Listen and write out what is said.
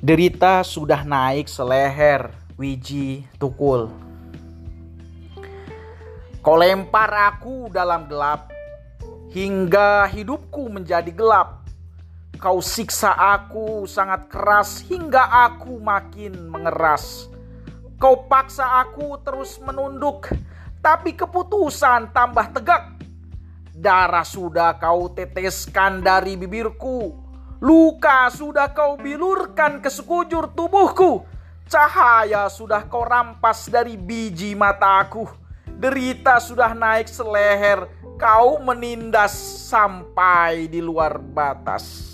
Derita sudah naik seleher, Wiji Tukul. Kau lempar aku dalam gelap, hingga hidupku menjadi gelap. Kau siksa aku sangat keras, hingga aku makin mengeras. Kau paksa aku terus menunduk, tapi keputusan tambah tegak. Darah sudah kau teteskan dari bibirku, Luka sudah kau bilurkan ke sekujur tubuhku. Cahaya sudah kau rampas dari biji mataku. Derita sudah naik seleher. Kau menindas sampai di luar batas.